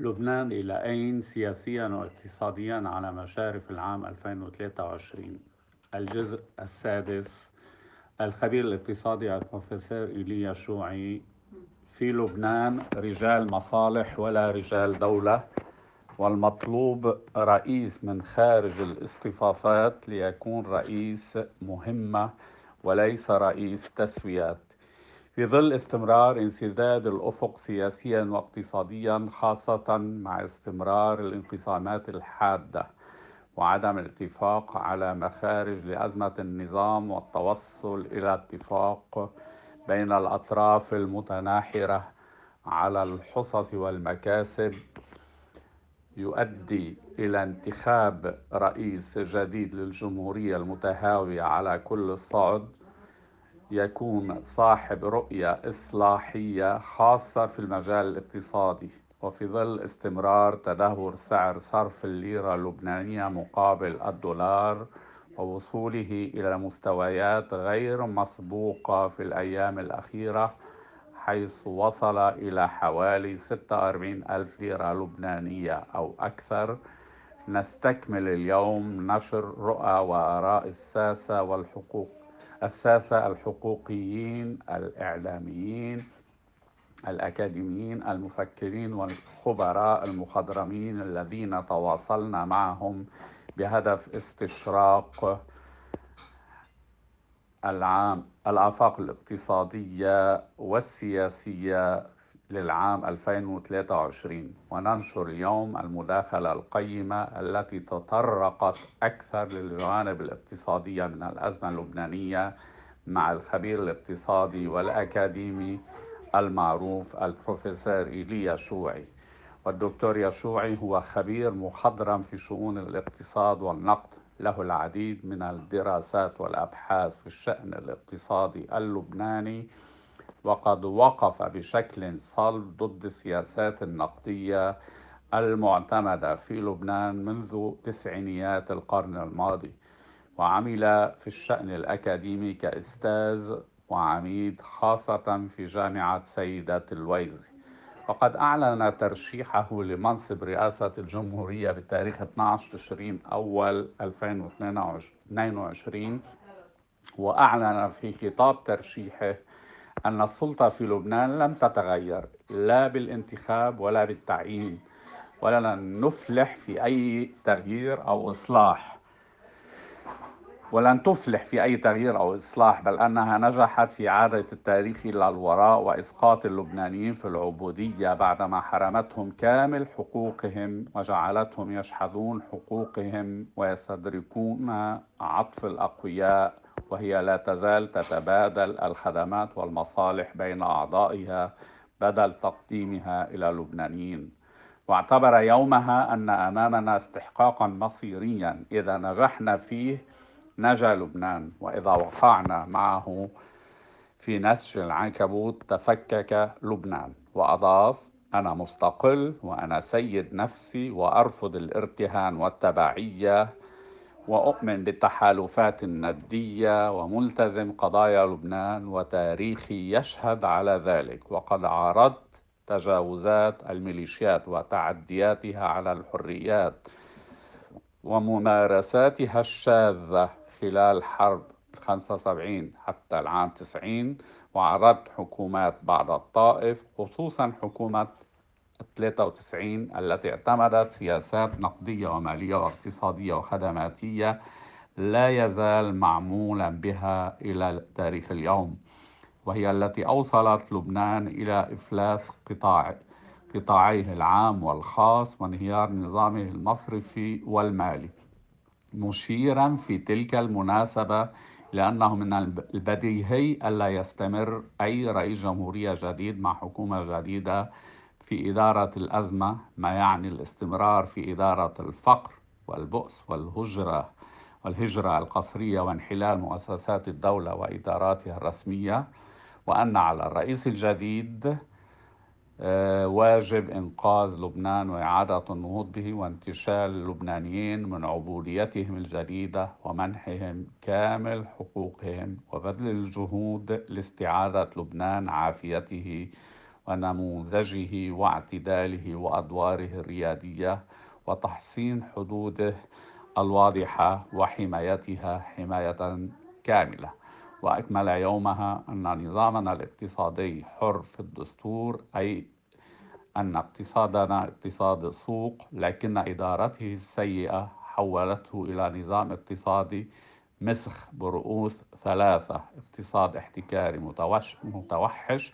لبنان إلى أين سياسيا واقتصاديا على مشارف العام 2023 الجزء السادس الخبير الاقتصادي البروفيسور إيليا شوعي في لبنان رجال مصالح ولا رجال دولة والمطلوب رئيس من خارج الاصطفافات ليكون رئيس مهمة وليس رئيس تسويات. في ظل استمرار انسداد الأفق سياسيا واقتصاديا خاصة مع استمرار الانقسامات الحادة وعدم الاتفاق على مخارج لأزمة النظام والتوصل إلى اتفاق بين الأطراف المتناحرة على الحصص والمكاسب يؤدي إلى انتخاب رئيس جديد للجمهورية المتهاوية على كل الصعد. يكون صاحب رؤية إصلاحية خاصة في المجال الاقتصادي وفي ظل استمرار تدهور سعر صرف الليرة اللبنانية مقابل الدولار ووصوله إلى مستويات غير مسبوقة في الأيام الأخيرة حيث وصل إلى حوالي 46 ألف ليرة لبنانية أو أكثر. نستكمل اليوم نشر رؤى وآراء الساسة والحقوق الساسة الحقوقيين الإعلاميين الأكاديميين المفكرين والخبراء المخضرمين الذين تواصلنا معهم بهدف استشراق العام الآفاق الاقتصادية والسياسية للعام 2023 وننشر اليوم المداخلة القيمة التي تطرقت أكثر للجوانب الاقتصادية من الأزمة اللبنانية مع الخبير الاقتصادي والأكاديمي المعروف البروفيسور إيليا شوعي. والدكتور يشوعي هو خبير مخضرم في شؤون الاقتصاد والنقد له العديد من الدراسات والأبحاث في الشأن الاقتصادي اللبناني وقد وقف بشكل صلب ضد السياسات النقدية المعتمدة في لبنان منذ تسعينيات القرن الماضي وعمل في الشأن الأكاديمي كأستاذ وعميد خاصة في جامعة سيدة الويزي وقد أعلن ترشيحه لمنصب رئاسة الجمهورية بتاريخ 12 تشرين أول 2022 وأعلن في خطاب ترشيحه أن السلطة في لبنان لم تتغير لا بالانتخاب ولا بالتعيين ولن نفلح في أي تغيير أو إصلاح. ولن تفلح في أي تغيير أو إصلاح بل أنها نجحت في عادة التاريخ إلى الوراء وإسقاط اللبنانيين في العبودية بعدما حرمتهم كامل حقوقهم وجعلتهم يشحذون حقوقهم ويستدركون عطف الأقوياء. وهي لا تزال تتبادل الخدمات والمصالح بين أعضائها بدل تقديمها إلى اللبنانيين واعتبر يومها أن أمامنا استحقاقا مصيريا إذا نجحنا فيه نجا لبنان. وإذا وقعنا معه في نسج العنكبوت تفكك لبنان. وأضاف أنا مستقل وأنا سيد نفسي وأرفض الارتهان والتبعية وأؤمن بالتحالفات الندية وملتزم قضايا لبنان وتاريخي يشهد على ذلك. وقد عارضت تجاوزات الميليشيات وتعدياتها على الحريات وممارساتها الشاذة خلال حرب 75 حتى العام 90 وعرضت حكومات بعد الطائف خصوصا حكومة 93 التي اعتمدت سياسات نقدية ومالية واقتصادية وخدماتية لا يزال معمولا بها إلى تاريخ اليوم وهي التي أوصلت لبنان إلى إفلاس قطاع قطاعيه العام والخاص وانهيار نظامه المصرفي والمالي مشيرا في تلك المناسبة لأنه من البديهي ألا يستمر أي رئيس جمهورية جديد مع حكومة جديدة في إدارة الأزمة ما يعني الاستمرار في إدارة الفقر والبؤس والهجرة والهجرة القسرية وانحلال مؤسسات الدولة وإداراتها الرسمية وأن على الرئيس الجديد آه، واجب إنقاذ لبنان وإعادة النهوض به وانتشال اللبنانيين من عبوديتهم الجديدة ومنحهم كامل حقوقهم وبذل الجهود لاستعادة لبنان عافيته ونموذجه واعتداله وأدواره الريادية وتحصين حدوده الواضحة وحمايتها حماية كاملة. وأكمل يومها أن نظامنا الاقتصادي حر في الدستور أي أن اقتصادنا اقتصاد سوق لكن إدارته السيئة حولته إلى نظام اقتصادي مسخ برؤوس ثلاثة اقتصاد احتكاري متوحش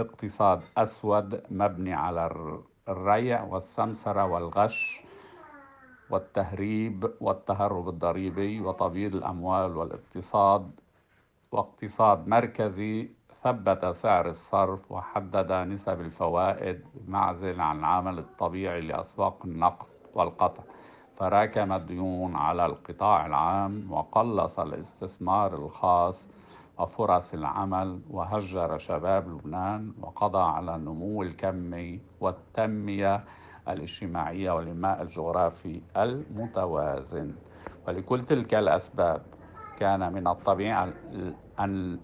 اقتصاد أسود مبني على الريع والسمسرة والغش والتهريب والتهرب الضريبي وتبييض الأموال والاقتصاد. واقتصاد مركزي ثبت سعر الصرف وحدد نسب الفوائد بمعزل عن العمل الطبيعي لأسواق النقد والقطع. فراكم الديون على القطاع العام وقلص الاستثمار الخاص وفرص العمل وهجر شباب لبنان وقضى على النمو الكمي والتنمية الاجتماعية والإنماء الجغرافي المتوازن. ولكل تلك الأسباب كان من الطبيعي ان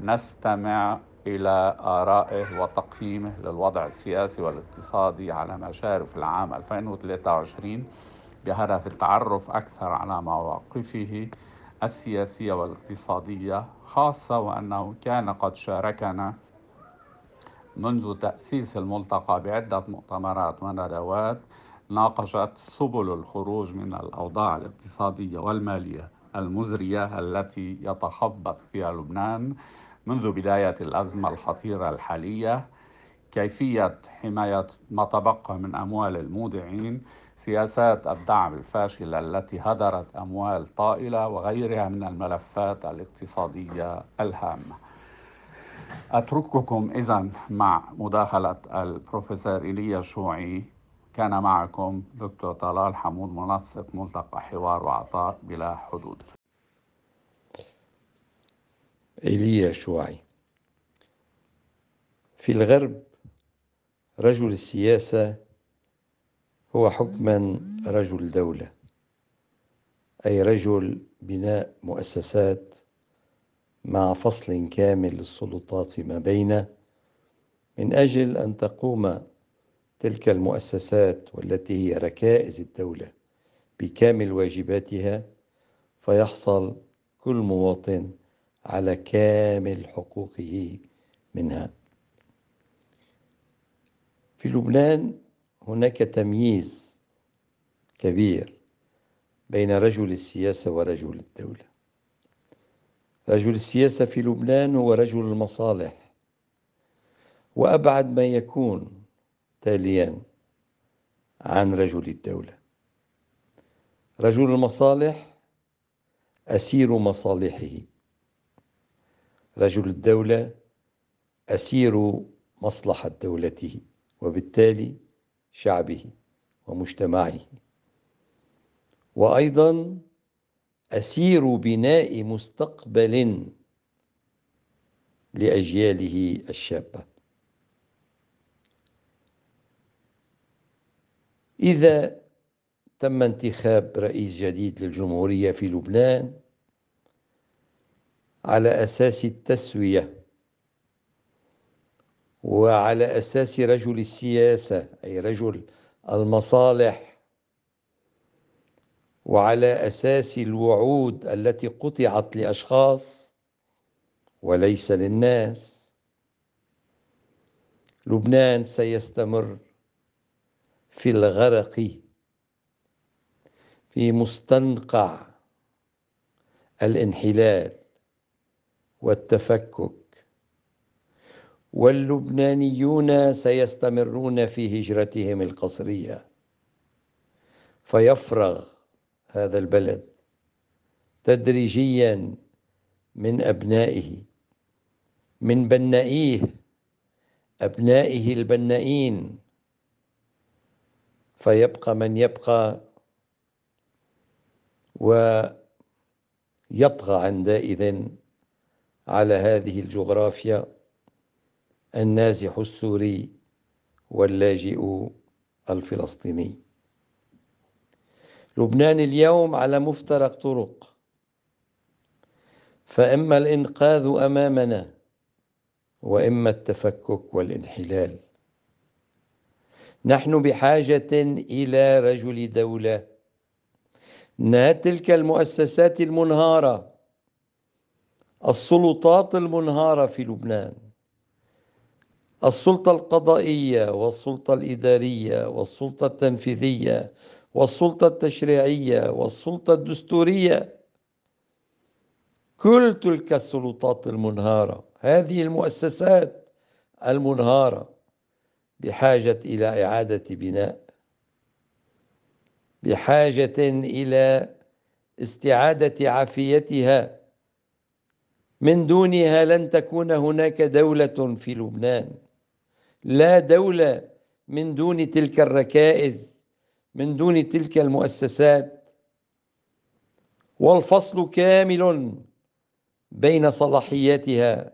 نستمع إلى آرائه وتقييمه للوضع السياسي والاقتصادي على مشارف العام 2023 بهدف التعرف أكثر على مواقفه السياسية والاقتصادية خاصة وأنه كان قد شاركنا منذ تأسيس الملتقى بعدة مؤتمرات وندوات ناقشت سبل الخروج من الأوضاع الاقتصادية والمالية المزرية التي يتخبط فيها لبنان منذ بداية الأزمة الخطيرة الحالية. كيفية حماية ما تبقى من أموال المودعين سياسات الدعم الفاشلة التي هدرت أموال طائلة وغيرها من الملفات الاقتصادية الهامة. أترككم إذا مع مداخلة البروفيسور إيليا شوعي. كان معكم دكتور طلال حمود منسق ملتقى حوار وعطاء بلا حدود. إيليا شوعي في الغرب رجل السياسة هو حكما رجل دولة أي رجل بناء مؤسسات مع فصل كامل للسلطات فيما بينه من أجل أن تقوم تلك المؤسسات والتي هي ركائز الدولة بكامل واجباتها فيحصل كل مواطن على كامل حقوقه منها. في لبنان هناك تمييز كبير بين رجل السياسة ورجل الدولة. رجل السياسة في لبنان هو رجل المصالح وأبعد ما يكون تاليا عن رجل الدولة. رجل المصالح أسير مصالحه. رجل الدولة أسير مصلحة دولته وبالتالي شعبه ومجتمعه. وأيضا أسير بناء مستقبل لأجياله الشابة. إذا تم انتخاب رئيس جديد للجمهورية في لبنان على أساس التسوية وعلى أساس رجل السياسة أي رجل المصالح. وعلى أساس الوعود التي قطعت لأشخاص وليس للناس. لبنان سيستمر في الغرق في مستنقع الانحلال والتفكك. واللبنانيون سيستمرون في هجرتهم القسرية. فيفرغ هذا البلد تدريجيا من أبنائه من بنائيه أبنائه البنائين. فيبقى من يبقى ويطغى عندئذ على هذه الجغرافيا. النازح السوري واللاجئ الفلسطيني. لبنان اليوم على مفترق طرق. فإما الإنقاذ أمامنا وإما التفكك والانحلال. نحن بحاجة إلى رجل دولة. إنها تلك المؤسسات المنهارة السلطات المنهارة في لبنان. السلطة القضائية والسلطة الإدارية والسلطة التنفيذية والسلطة التشريعية والسلطة الدستورية. كل تلك السلطات المنهارة هذه المؤسسات المنهارة بحاجة إلى إعادة بناء بحاجة إلى استعادة عافيتها. من دونها لن تكون هناك دولة في لبنان. لا دولة من دون تلك الركائز من دون تلك المؤسسات. والفصل كامل بين صلاحياتها.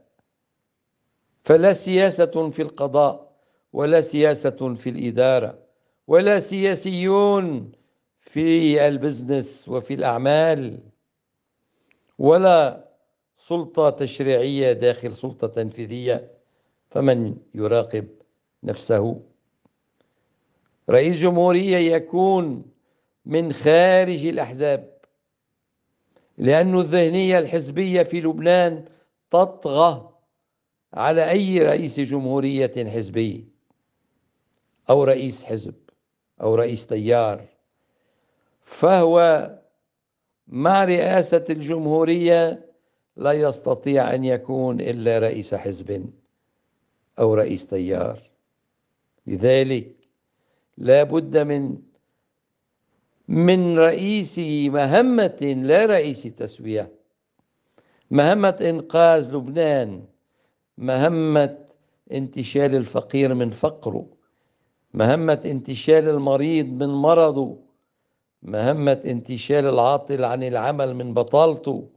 فلا سياسة في القضاء ولا سياسة في الإدارة ولا سياسيون في ال business وفي الأعمال ولا سلطة تشريعية داخل سلطة تنفيذية. فمن يراقب نفسه. رئيس جمهورية يكون من خارج الأحزاب لأن الذهنية الحزبية في لبنان تطغى على أي رئيس جمهورية حزبي أو رئيس حزب أو رئيس تيار. فهو مع رئاسة الجمهورية لا يستطيع أن يكون إلا رئيس حزب أو رئيس تيار. لذلك لا بد من من رئيس مهمة لا رئيس تسوية. مهمة إنقاذ لبنان مهمة انتشال الفقير من فقره مهمة انتشال المريض من مرضه مهمة انتشال العاطل عن العمل من بطالته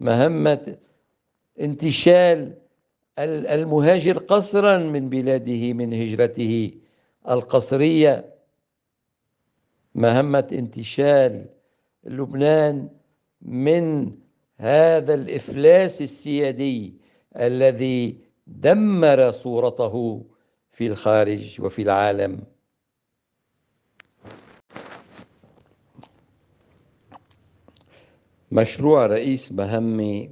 مهمة انتشال المهاجر قصرا من بلاده من هجرته القصرية. مهمة انتشال لبنان من هذا الإفلاس السيادي الذي دمر صورته في الخارج وفي العالم. مشروع رئيس مهمي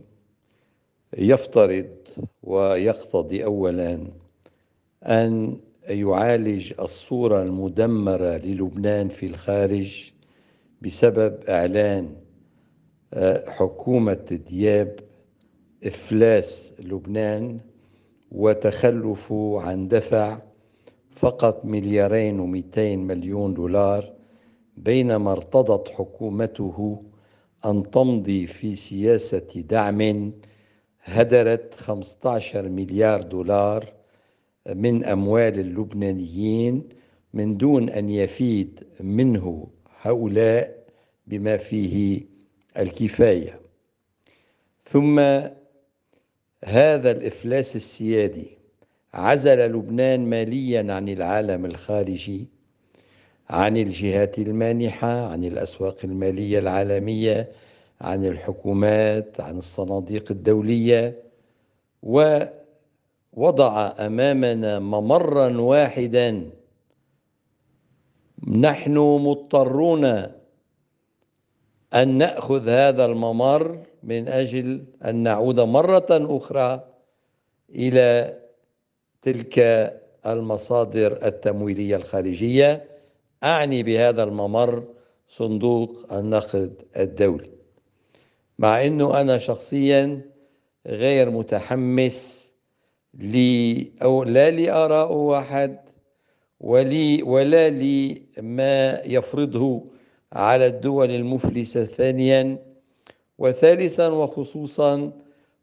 يفترض ويقتضي اولا أن يعالج الصورة المدمرة للبنان في الخارج بسبب إعلان آه، حكومة دياب إفلاس لبنان وتخلفه عن دفع فقط مليارين ومئتين مليون دولار بينما ارتضت حكومته أن تمضي في سياسة دعم هدرت 15 مليار دولار من أموال اللبنانيين من دون أن يفيد منه هؤلاء بما فيه الكفاية. ثم هذا الإفلاس السيادي عزل لبنان ماليا عن العالم الخارجي عن الجهات المانحة عن الأسواق المالية العالمية عن الحكومات عن الصناديق الدولية ووضع أمامنا ممرا واحدا. نحن مضطرون أن نأخذ هذا الممر من أجل أن نعود مرة أخرى إلى تلك المصادر التمويلية الخارجية. أعني بهذا الممر صندوق النقد الدولي. مع إنه أنا شخصيا غير متحمس لي أو لا لاراء واحد ولي ولا لما يفرضه على الدول المفلسة ثانيا وثالثا وخصوصا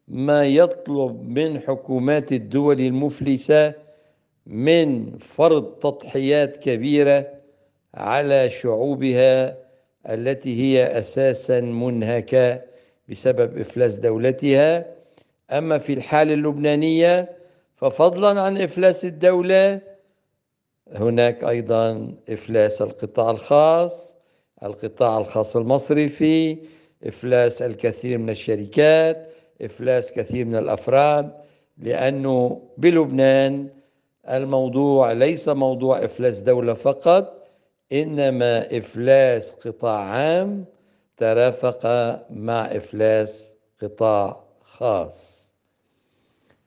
ما يطلب من حكومات الدول المفلسة من فرض تضحيات كبيرة على شعوبها التي هي أساسا منهكة بسبب إفلاس دولتها. أما في الحالة اللبنانية ففضلا عن إفلاس الدولة هناك أيضا إفلاس القطاع الخاص القطاع الخاص المصرفي إفلاس الكثير من الشركات إفلاس كثير من الأفراد لأنه بلبنان الموضوع ليس موضوع إفلاس دولة فقط إنما إفلاس قطاع عام. ترافق مع إفلاس قطاع خاص.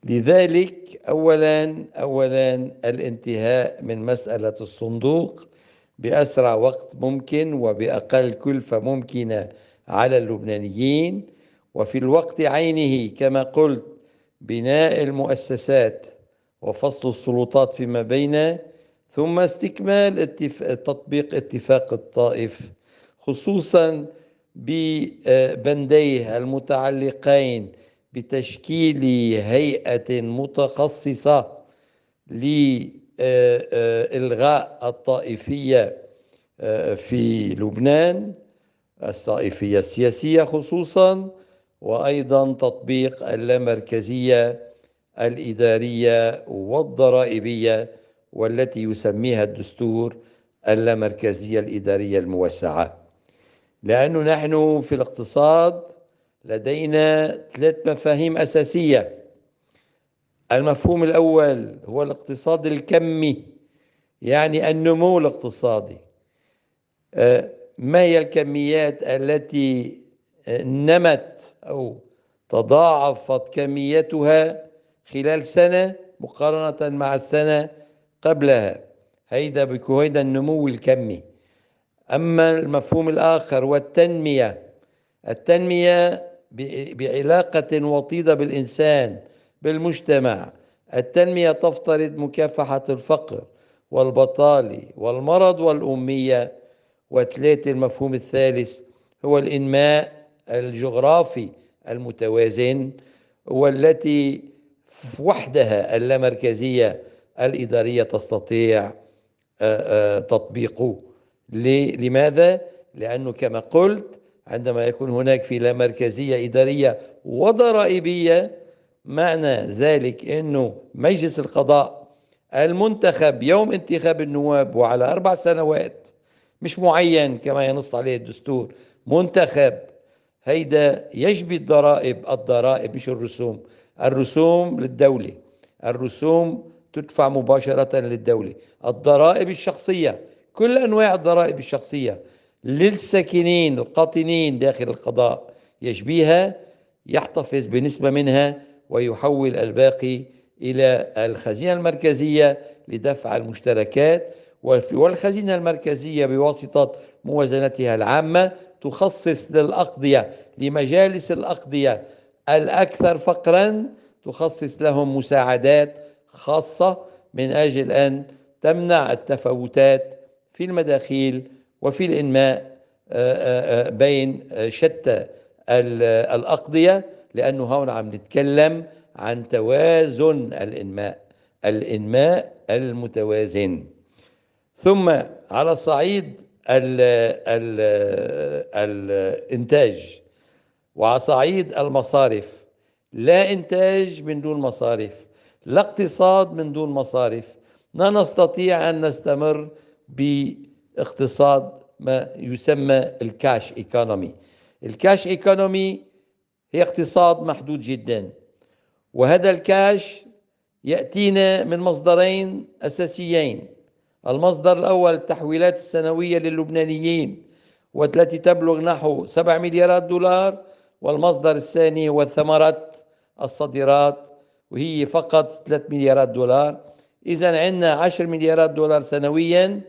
لذلك أولا أولا الانتهاء من مسألة الصندوق بأسرع وقت ممكن وبأقل كلفة ممكنة على اللبنانيين. وفي الوقت عينه كما قلت بناء المؤسسات وفصل السلطات فيما بينه ثم استكمال تطبيق اتفاق الطائف خصوصا ببنديه المتعلقين بتشكيل هيئة متخصصة لإلغاء الطائفية آه، في لبنان الطائفية السياسية خصوصا وأيضا تطبيق اللامركزية الإدارية والضرائبية والتي يسميها الدستور اللامركزية الإدارية الموسعة. لأنه نحن في الاقتصاد لدينا ثلاث مفاهيم أساسية. المفهوم الأول هو الاقتصاد الكمي يعني النمو الاقتصادي. آه، ما هي الكميات التي نمت أو تضاعفت كميتها خلال سنة مقارنة مع السنة قبلها؟ هيدا بكويدا النمو الكمي. أما المفهوم الآخر والتنمية التنمية بعلاقة وطيدة بالإنسان بالمجتمع. التنمية تفترض مكافحة الفقر والبطالة والمرض والأمية. وثلاثة المفهوم الثالث هو الإنماء الجغرافي المتوازن والتي وحدها اللامركزية الإدارية تستطيع تطبيقه. لماذا؟ لأنه كما قلت عندما يكون هناك في لا مركزية إدارية وضرائبية معنى ذلك أنه مجلس القضاء المنتخب يوم انتخاب النواب وعلى أربع سنوات مش معين كما ينص عليه الدستور منتخب هيدا يجبي الضرائب الضرائب مش الرسوم الرسوم للدولة الرسوم تدفع مباشرة للدولة الضرائب الشخصية كل أنواع الضرائب الشخصية للساكنين القاطنين داخل القضاء يشبيها يحتفظ بنسبة منها ويحول الباقي إلى الخزينة المركزية لدفع المشتركات والخزينة المركزية بواسطة موازنتها العامة تخصص للأقضية لمجالس الأقضية الأكثر فقرا تخصص لهم مساعدات خاصة من أجل أن تمنع التفاوتات في المداخيل وفي الإنماء آه، آه، آه، بين شتى الأقضية لأنه هون عم نتكلم عن توازن الإنماء الإنماء المتوازن. ثم على صعيد ال ال الإنتاج. وعلى صعيد المصارف. لا إنتاج من دون مصارف لا اقتصاد من دون مصارف. لا نستطيع أن نستمر باقتصاد ما يسمى ال cash economy ال cash economy هي اقتصاد محدود جدا. وهذا الكاش يأتينا من مصدرين أساسيين. المصدر الأول التحويلات السنوية للبنانيين والتي تبلغ نحو 7 مليارات دولار والمصدر الثاني هو ثمرة الصادرات وهي فقط 3 مليارات دولار. إذا عندنا 10 مليارات دولار سنويا.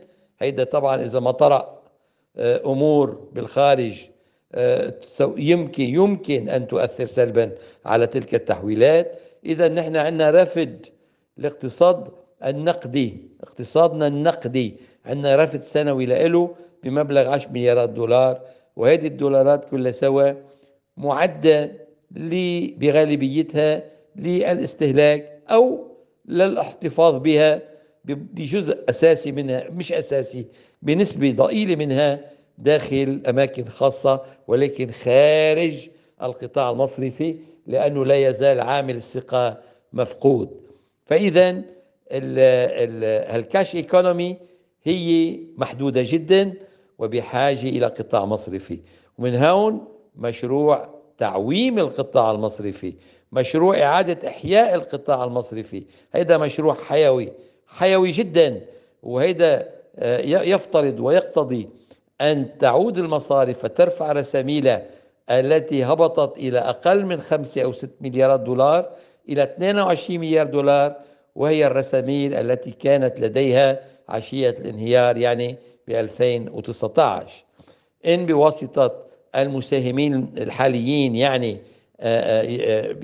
هيدا طبعا إذا ما طرأ آه، أمور بالخارج آه، يمكن يمكن أن تؤثر سلبا على تلك التحويلات. إذا نحن عندنا رفد الاقتصاد النقدي. اقتصادنا النقدي. عندنا رفد سنوي له بمبلغ 10 مليارات دولار وهذه الدولارات كلها سوا معدة بغالبيتها للاستهلاك أو للاحتفاظ بها بجزء أساسي منها مش أساسي بنسبة ضئيلة منها داخل أماكن خاصة ولكن خارج القطاع المصرفي لأنه لا يزال عامل الثقة مفقود. فإذا الكاش ايكونومي هي محدودة جدا وبحاجة إلى قطاع مصرفي. ومن هون مشروع تعويم القطاع المصرفي مشروع إعادة إحياء القطاع المصرفي. هذا مشروع حيوي. حيوي جدا وهذا آه، يفترض ويقتضي أن تعود المصارف وترفع رساميلها التي هبطت إلى أقل من خمسة أو ست مليارات دولار إلى 22 مليار دولار وهي الرساميل التي كانت لديها عشية الانهيار يعني ب 2019 إن بواسطة المساهمين الحاليين يعني آه، آه،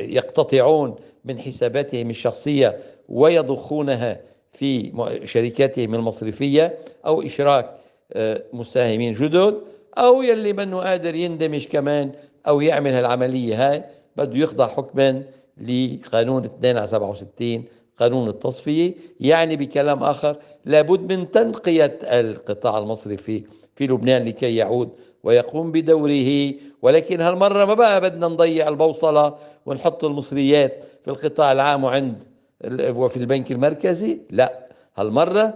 يقتطعون من حساباتهم الشخصية ويضخونها في شركاتهم المصرفية أو إشراك آه، مساهمين جدد أو يلي منه قادر يندمج كمان أو يعمل هالعملية هاي. بده يخضع حكما لقانون 2 على 67 قانون التصفية. يعني بكلام آخر لابد من تنقية القطاع المصرفي في لبنان لكي يعود ويقوم بدوره. ولكن هالمرة ما بقى بدنا نضيع البوصلة ونحط المصريات في القطاع العام وعند وفي البنك المركزي؟ لا. هالمرة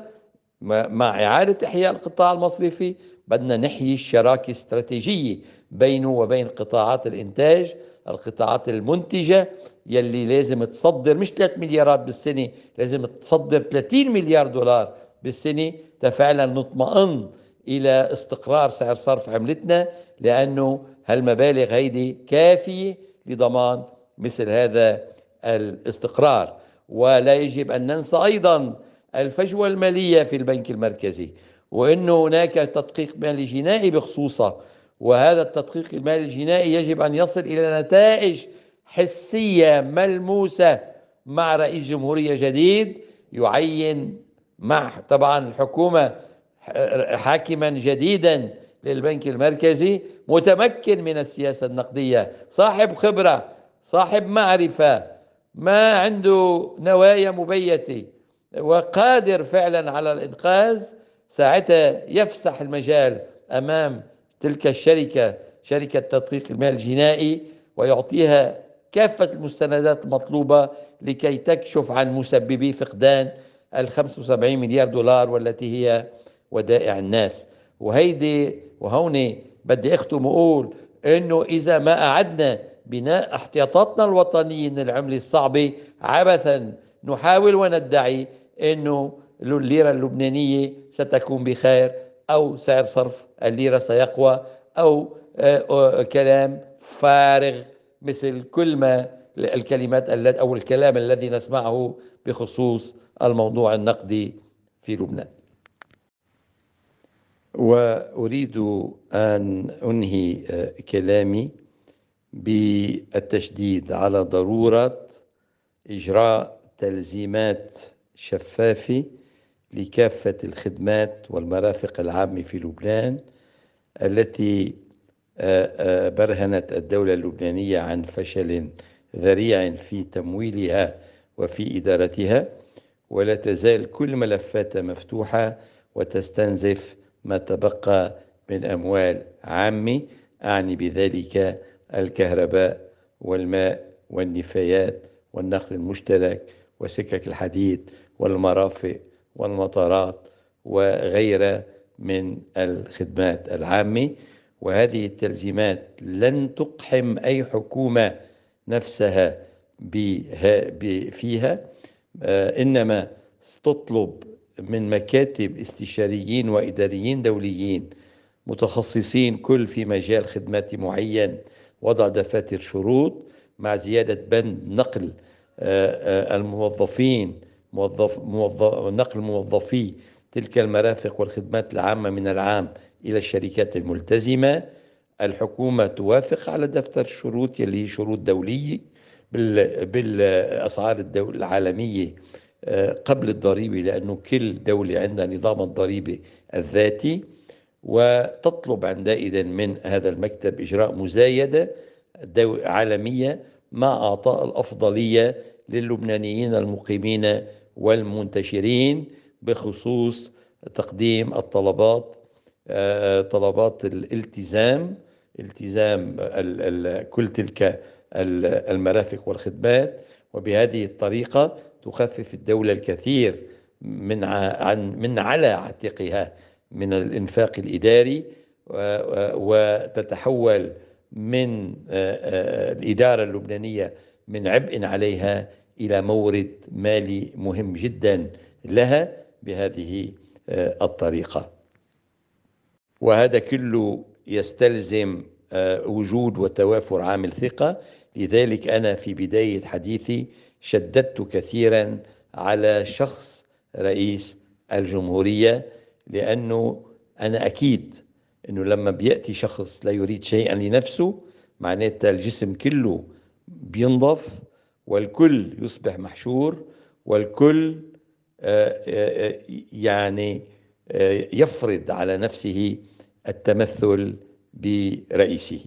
مع إعادة إحياء القطاع المصرفي بدنا نحيي الشراكة الاستراتيجية بينه وبين قطاعات الإنتاج القطاعات المنتجة يلي لازم تصدر مش 3 مليارات بالسنة لازم تصدر 30 مليار دولار بالسنة تفعلا نطمئن إلى استقرار سعر صرف عملتنا لأنه هالمبالغ هيدي كافية لضمان مثل هذا الاستقرار. ولا يجب أن ننسى أيضا الفجوة المالية في البنك المركزي وأنه هناك تدقيق مالي جنائي بخصوصة وهذا التدقيق المالي الجنائي يجب أن يصل إلى نتائج حسية ملموسة مع رئيس جمهورية جديد يعين مع طبعا الحكومة حاكما جديدا للبنك المركزي متمكن من السياسة النقدية صاحب خبرة صاحب معرفة ما عنده نوايا مبيتة وقادر فعلا على الإنقاذ ساعتها يفسح المجال أمام تلك الشركة شركة تدقيق المال الجنائي ويعطيها كافة المستندات المطلوبة لكي تكشف عن مسببي فقدان ال 75 مليار دولار والتي هي ودائع الناس. وهيدي وهون بدي أختم وأقول إنه إذا ما أعدنا بناء احتياطاتنا الوطنية من العملة الصعبة. عبثا نحاول وندعي إنه الليرة اللبنانية ستكون بخير أو سعر صرف الليرة سيقوى أو آه، كلام فارغ مثل كل ما الكلمات أو الكلام الذي نسمعه بخصوص الموضوع النقدي في لبنان. وأريد أن أنهي آه، كلامي بالتشديد على ضرورة إجراء تلزيمات شفافه لكافة الخدمات والمرافق العامة في لبنان التي آه، آه، برهنت الدولة اللبنانية عن فشل ذريع في تمويلها وفي إدارتها ولا تزال كل ملفاتها مفتوحة وتستنزف ما تبقى من أموال عامة. أعني بذلك الكهرباء والماء والنفايات والنقل المشترك وسكك الحديد والمرافق والمطارات وغيرها من الخدمات العامة. وهذه التلزيمات لن تقحم أي حكومة نفسها فيها. آه، إنما تطلب من مكاتب استشاريين وإداريين دوليين متخصصين كل في مجال خدمات معين وضع دفاتر شروط مع زيادة بند نقل آه، آه، الموظفين موظف موظف نقل موظفي تلك المرافق والخدمات العامة من العام إلى الشركات الملتزمة. الحكومة توافق على دفتر الشروط يلي هي شروط دولية بالأسعار الدول العالمية آه، قبل الضريبة لأنه كل دولة عندها نظام الضريبة الذاتي. وتطلب عندئذ من هذا المكتب إجراء مزايدة عالمية مع أعطاء الأفضلية للبنانيين المقيمين والمنتشرين بخصوص تقديم الطلبات آه، طلبات الالتزام التزام كل تلك المرافق والخدمات. وبهذه الطريقة تخفف الدولة الكثير من عن من على عاتقها من الإنفاق الإداري وتتحول من الإدارة اللبنانية من عبء عليها إلى مورد مالي مهم جدا لها بهذه الطريقة. وهذا كله يستلزم وجود وتوافر عامل ثقة. لذلك أنا في بداية حديثي شددت كثيرا على شخص رئيس الجمهورية لأنه أنا أكيد أنه لما بيأتي شخص لا يريد شيئا لنفسه معناتها الجسم كله بينضف والكل يصبح محشور والكل آه، آه، آه، يعني يفرض على نفسه التمثل برئيسه.